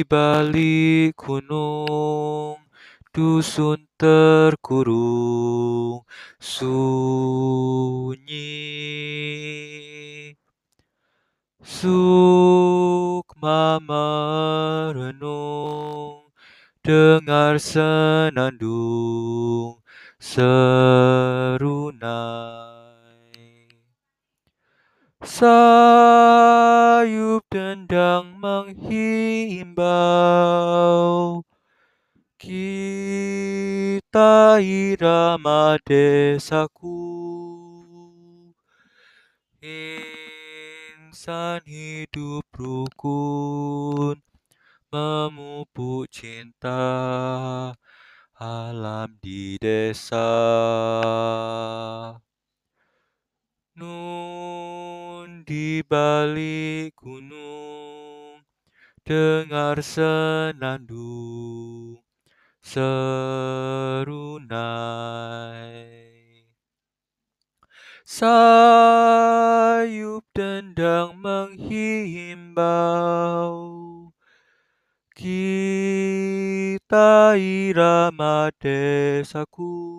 Di balik gunung, dusun terkurung, sunyi. Sukma merenung, dengar senandung serunai. Sayup dendang menghimbau, kita irama desaku. Insan hidup rukun, memupuk cinta alam di desa. Nun di balik gunung, dengar senandung serunai. Sayup dendang menghimbau, kita irama desaku.